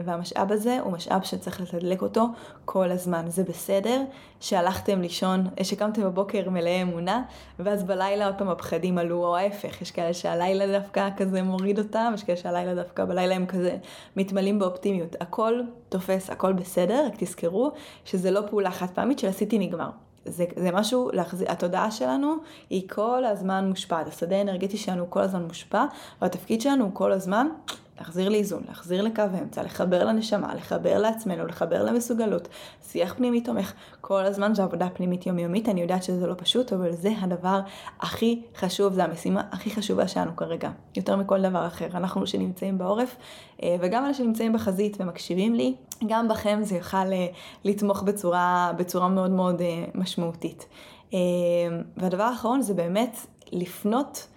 והמשאב הזה הוא משאב שצריך לתדלק אותו כל הזמן. זה בסדר שהלכתם לישון, שקמתם בבוקר מלאי אמונה, ואז בלילה עוד פעם הפחדים עלו, או ההפך, יש כאלה שהלילה דווקא כזה מוריד אותם, יש כאלה שהלילה דווקא בלילה הם כזה מתמלאים באופטימיות. הכל תופס, הכל בסדר, רק תזכרו שזה לא פעולה חד פעמית של עשיתי נגמר. זה, זה משהו, להחזיר, התודעה שלנו היא כל הזמן מושפעת, השדה האנרגטי שלנו כל הזמן מושפע, והתפקיד שלנו הוא כל הזמן להחזיר לאיזון, להחזיר לקו האמצע, לחבר לנשמה, לחבר לעצמנו, לחבר למסוגלות, שיח פנימי תומך, כל הזמן זו עבודה פנימית יומיומית, אני יודעת שזה לא פשוט, אבל זה הדבר הכי חשוב, זה המשימה הכי חשובה שלנו כרגע, יותר מכל דבר אחר. אנחנו שנמצאים בעורף, אה, וגם אלה שנמצאים בחזית ומקשיבים לי, גם בכם זה יוכל אה, לתמוך בצורה, בצורה מאוד מאוד אה, משמעותית. והדבר האחרון זה באמת לפנות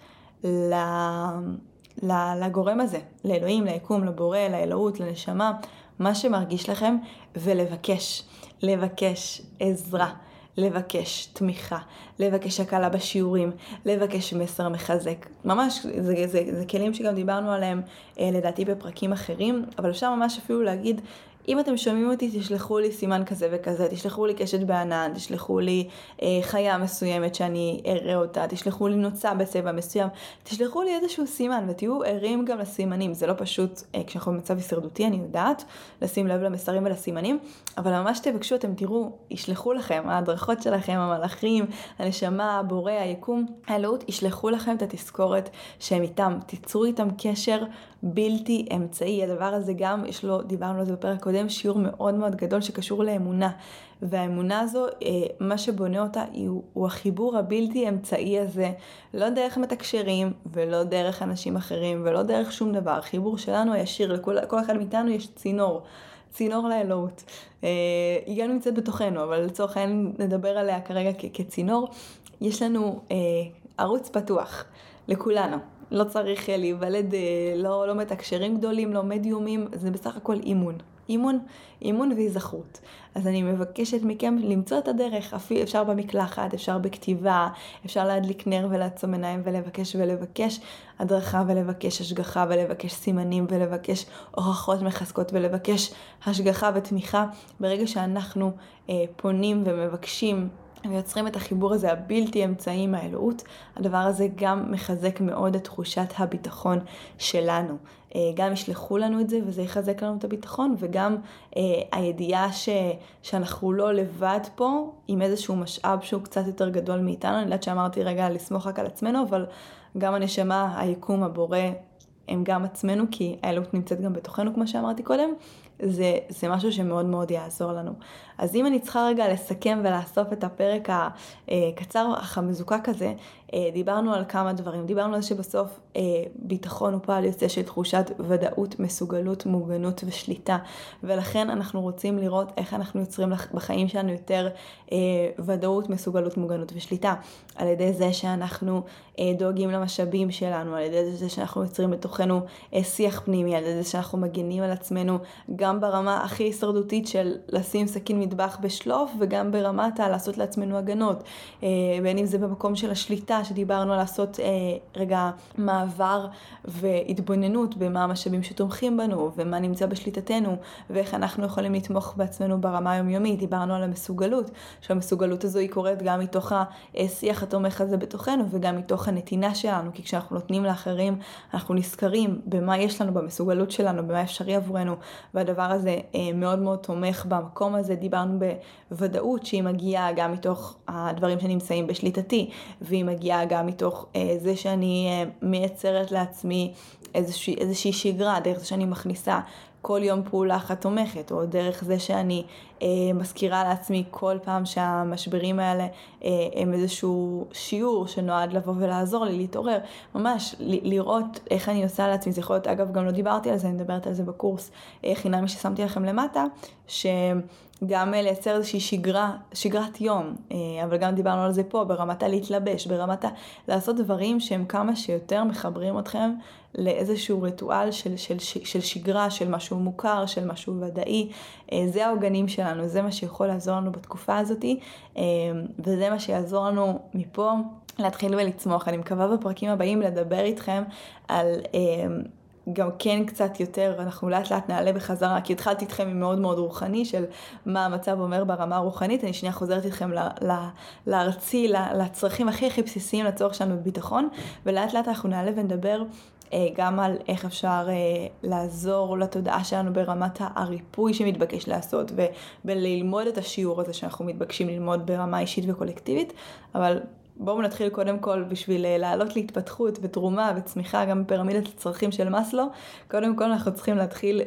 ל... לגורם הזה, לאלוהים, ליקום, לבורא, לאלוהות, לנשמה, מה שמרגיש לכם, ולבקש, לבקש עזרה. לבקש תמיכה, לבקש הקלה בשיעורים, לבקש מסר מחזק. ממש, זה, זה, זה, זה כלים שגם דיברנו עליהם אה, לדעתי בפרקים אחרים, אבל אפשר ממש אפילו להגיד אם אתם שומעים אותי, תשלחו לי סימן כזה וכזה, תשלחו לי קשת בענן, תשלחו לי אה, חיה מסוימת שאני אראה אותה, תשלחו לי נוצה בצבע מסוים, תשלחו לי איזשהו סימן ותהיו ערים גם לסימנים, זה לא פשוט אה, כשאנחנו במצב הישרדותי, אני יודעת, לשים לב למסרים ולסימנים, אבל ממש תבקשו, אתם תראו, ישלחו לכם, ההדרכות שלכם, המלאכים, הנשמה, הבורא, היקום, האלוהות, ישלחו לכם את התזכורת שהם איתם, תיצרו איתם קשר בלתי אמצעי. הדבר הזה גם, יש לו, דיברנו על זה בפרק הקודם, שיעור מאוד מאוד גדול שקשור לאמונה. והאמונה הזו, אה, מה שבונה אותה הוא, החיבור הבלתי אמצעי הזה, לא דרך מתקשרים ולא דרך אנשים אחרים ולא דרך שום דבר. החיבור שלנו הישיר, לכל אחד מאיתנו יש צינור. צינור לאלוהות. אה, היא גם נמצאת בתוכנו, אבל לצורך העניין נדבר עליה כרגע כצינור. יש לנו אה, ערוץ פתוח לכולנו. לא צריך להיוולד, אה, לא, לא מתקשרים גדולים, לא מדיומים, זה בסך הכל אימון. אימון, אימון והיזכרות. אז אני מבקשת מכם למצוא את הדרך, אפשר במקלחת, אפשר בכתיבה, אפשר להדליק נר ולעצום עיניים ולבקש ולבקש הדרכה ולבקש השגחה ולבקש סימנים ולבקש הוכחות מחזקות ולבקש השגחה ותמיכה. ברגע שאנחנו אה, פונים ומבקשים ויוצרים את החיבור הזה הבלתי אמצעי עם האלוהות, הדבר הזה גם מחזק מאוד את תחושת הביטחון שלנו. אה, גם ישלחו לנו את זה וזה יחזק לנו את הביטחון, וגם אה, הידיעה ש, שאנחנו לא לבד פה עם איזשהו משאב שהוא קצת יותר גדול מאיתנו. אני יודעת שאמרתי רגע לסמוך רק על עצמנו, אבל גם הנשמה, היקום, הבורא, הם גם עצמנו, כי האלוהות נמצאת גם בתוכנו, כמו שאמרתי קודם. זה, זה משהו שמאוד מאוד יעזור לנו. אז אם אני צריכה רגע לסכם ולאסוף את הפרק הקצר אך המזוקק הזה, דיברנו על כמה דברים. דיברנו על זה שבסוף אה, ביטחון הוא פועל יוצא של תחושת ודאות, מסוגלות, מוגנות ושליטה, ולכן אנחנו רוצים לראות איך אנחנו יוצרים בחיים שלנו יותר אה, ודאות, מסוגלות, מוגנות ושליטה. על ידי זה שאנחנו דואגים למשאבים שלנו, על ידי זה שאנחנו יוצרים בתוכנו שיח פנימי, על ידי זה שאנחנו מגינים על עצמנו גם ברמה הכי הישרדותית של לשים סכין מטבח בשלוף, וגם ברמת הלעשות לעצמנו הגנות. בין אם זה במקום של השליטה. שדיברנו על לעשות אה, רגע מעבר והתבוננות במה המשאבים שתומכים בנו ומה נמצא בשליטתנו ואיך אנחנו יכולים לתמוך בעצמנו ברמה היומיומית. דיברנו על המסוגלות, שהמסוגלות הזו היא קורית גם מתוך השיח התומך הזה בתוכנו וגם מתוך הנתינה שלנו, כי כשאנחנו נותנים לאחרים אנחנו נזכרים במה יש לנו במסוגלות שלנו, במה אפשרי עבורנו והדבר הזה אה, מאוד מאוד תומך במקום הזה. דיברנו בוודאות שהיא מגיעה גם מתוך הדברים שנמצאים בשליטתי והיא מגיעה מגיעה גם מתוך אה, זה שאני אה, מייצרת לעצמי איזושהי, איזושהי שגרה, דרך זה שאני מכניסה כל יום פעולה אחת תומכת, או דרך זה שאני אה, מזכירה לעצמי כל פעם שהמשברים האלה אה, הם איזשהו שיעור שנועד לבוא ולעזור לי להתעורר. ממש, לראות איך אני עושה לעצמי, זה יכול להיות, אגב, גם לא דיברתי על זה, אני מדברת על זה בקורס אה, חינמי ששמתי לכם למטה, ש... גם אה, לייצר איזושהי שגרה, שגרת יום, אה, אבל גם דיברנו על זה פה, ברמת הלהתלבש, ברמת ה... לעשות דברים שהם כמה שיותר מחברים אתכם לאיזשהו ריטואל של, של, של, שגרה, של משהו מוכר, של משהו ודאי. אה, זה העוגנים שלנו, זה מה שיכול לעזור לנו בתקופה הזאתי, וזה מה שיעזור לנו מפה להתחיל ולצמוח. אני מקווה בפרקים הבאים לדבר איתכם על... גם כן קצת יותר, אנחנו לאט לאט נעלה בחזרה, כי התחלתי איתכם עם מאוד מאוד רוחני של מה המצב אומר ברמה הרוחנית, אני שנייה חוזרת איתכם לארצי, לצרכים הכי הכי בסיסיים לצורך שלנו בביטחון, ולאט לאט אנחנו נעלה ונדבר אה, גם על איך אפשר אה, לעזור לתודעה שלנו ברמת הריפוי שמתבקש לעשות, וללמוד את השיעור הזה שאנחנו מתבקשים ללמוד ברמה אישית וקולקטיבית, אבל בואו נתחיל קודם כל בשביל אה, לעלות להתפתחות ותרומה וצמיחה גם בפירמידת הצרכים של מאסלו, קודם כל אנחנו צריכים להתחיל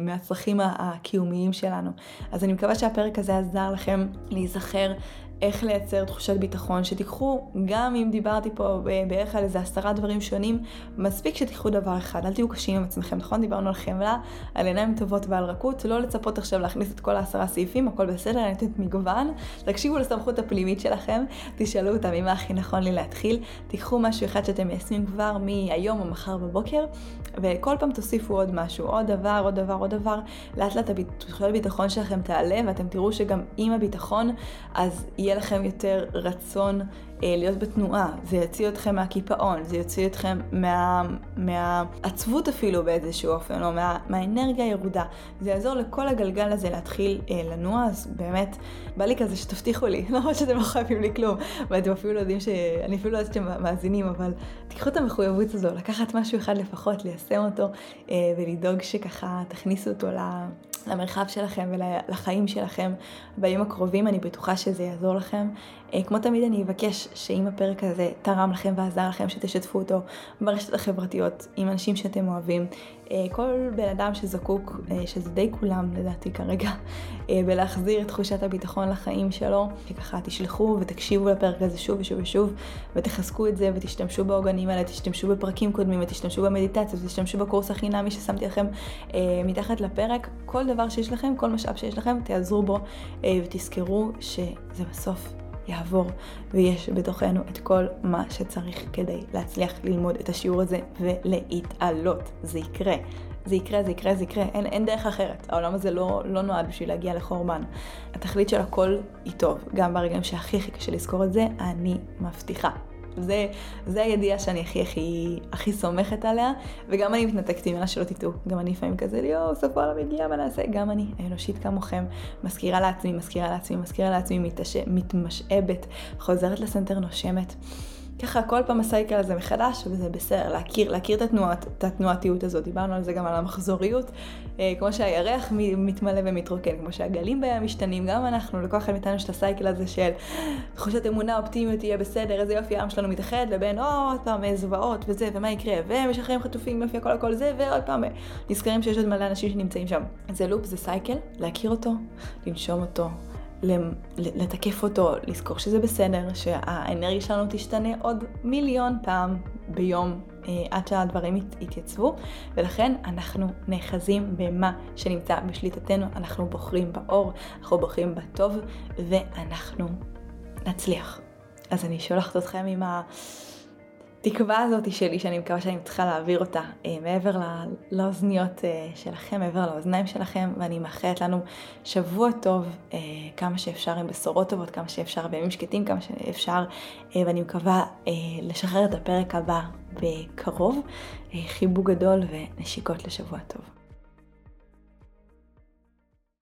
מהצרכים הקיומיים שלנו. אז אני מקווה שהפרק הזה עזר לכם להיזכר איך לייצר תחושת ביטחון, שתיקחו, גם אם דיברתי פה בערך על איזה עשרה דברים שונים, מספיק שתיקחו דבר אחד, אל תהיו קשים עם עצמכם, נכון? דיברנו על חמלה, על עיניים טובות ועל רכות, לא לצפות עכשיו להכניס את כל העשרה סעיפים, הכל בסדר, אני נותנת מגוון, תקשיבו לסמכות הפנימית שלכם, תשאלו אותם אם הכי נכון לי להתחיל, תיקחו משהו אחד שאתם מיישמים כבר מהיום או מחר בבוקר, וכל פעם תוסיפו עוד משהו, עוד דבר, עוד דבר, עוד דבר, לאט לאט הביטחון שלכם תעלה, ואתם תראו שגם עם הביטחון, אז לכם יותר רצון אה, להיות בתנועה, זה יוציא אתכם מהקיפאון, זה יוציא אתכם מה, מהעצבות אפילו באיזשהו אופן, או מה, מהאנרגיה הירודה. זה יעזור לכל הגלגל הזה להתחיל אה, לנוע, אז באמת, בא לי כזה שתבטיחו לי, (laughs) למרות שאתם לא חייבים לי כלום, ואתם אפילו לא יודעים ש... אני אפילו לא יודעת שאתם מאזינים, אבל תיקחו את המחויבות הזו, לקחת משהו אחד לפחות, ליישם אותו, אה, ולדאוג שככה תכניסו אותו ל... למרחב שלכם ולחיים שלכם בימים הקרובים, אני בטוחה שזה יעזור לכם. אה, כמו תמיד אני אבקש שאם הפרק הזה תרם לכם ועזר לכם, שתשתפו אותו ברשתות החברתיות עם אנשים שאתם אוהבים. אה, כל בן אדם שזקוק, אה, שזה די כולם לדעתי כרגע, בלהחזיר את תחושת הביטחון לחיים שלו, שככה תשלחו ותקשיבו לפרק הזה שוב ושוב ושוב, ותחזקו את זה ותשתמשו בעוגנים האלה, תשתמשו בפרקים קודמים ותשתמשו במדיטציה ותשתמשו בקורס החינמי ששמתי לכם מתחת לפרק. כל דבר שיש לכם, כל משאב שיש לכם, תעזרו בו ותזכרו שזה בסוף יעבור, ויש בתוכנו את כל מה שצריך כדי להצליח ללמוד את השיעור הזה ולהתעלות. זה יקרה. זה יקרה, זה יקרה, זה יקרה, אין, אין דרך אחרת. העולם הזה לא, לא נועד בשביל להגיע לחורבן. התכלית של הכל היא טוב. גם ברגעים שהכי הכי קשה לזכור את זה, אני מבטיחה. זה, זה הידיעה שאני הכי הכי הכי סומכת עליה, וגם אני מתנתקת ממנה שלא תטעו. גם אני לפעמים כזה, יואו, סוף העולם הגיע, מה נעשה? גם אני, האנושית כמוכם, מזכירה לעצמי, מזכירה לעצמי, מזכירה לעצמי. מתמשאבת, חוזרת לסנטר, נושמת. ככה כל פעם הסייקל הזה מחדש, וזה בסדר, להכיר, להכיר את, התנועת, את התנועתיות הזאת. דיברנו על זה גם על המחזוריות, אה, כמו שהירח מתמלא ומתרוקן, כמו שהגלים בים משתנים, גם אנחנו, לכל אחד מאיתנו יש את הסייקל הזה של תחושת אמונה, אופטימיות, יהיה בסדר, איזה יופי העם שלנו מתאחד, לבין עוד פעם זוועות וזה, ומה יקרה, ומשחררים חטופים, יופי הכל הכל זה, ועוד פעם נזכרים שיש עוד מלא אנשים שנמצאים שם. זה לופ, זה סייקל, להכיר אותו, לנשום אותו, לתקף אותו, לזכור שזה בסדר, שהאנרגיה שלנו תשתנה עוד מיליון פעם ביום אה, עד שהדברים ית, יתייצבו, ולכן אנחנו נאחזים במה שנמצא בשליטתנו, אנחנו בוחרים באור, אנחנו בוחרים בטוב, ואנחנו נצליח. אז אני שולחת אתכם עם ה... התקווה הזאת שלי, שאני מקווה שאני צריכה להעביר אותה אה, מעבר לא, לאוזניות אה, שלכם, מעבר לאוזניים שלכם, ואני מאחלת לנו שבוע טוב, אה, כמה שאפשר עם בשורות טובות, כמה שאפשר בימים שקטים, כמה שאפשר, ואני מקווה לשחרר את הפרק הבא בקרוב. חיבוק גדול ונשיקות לשבוע טוב.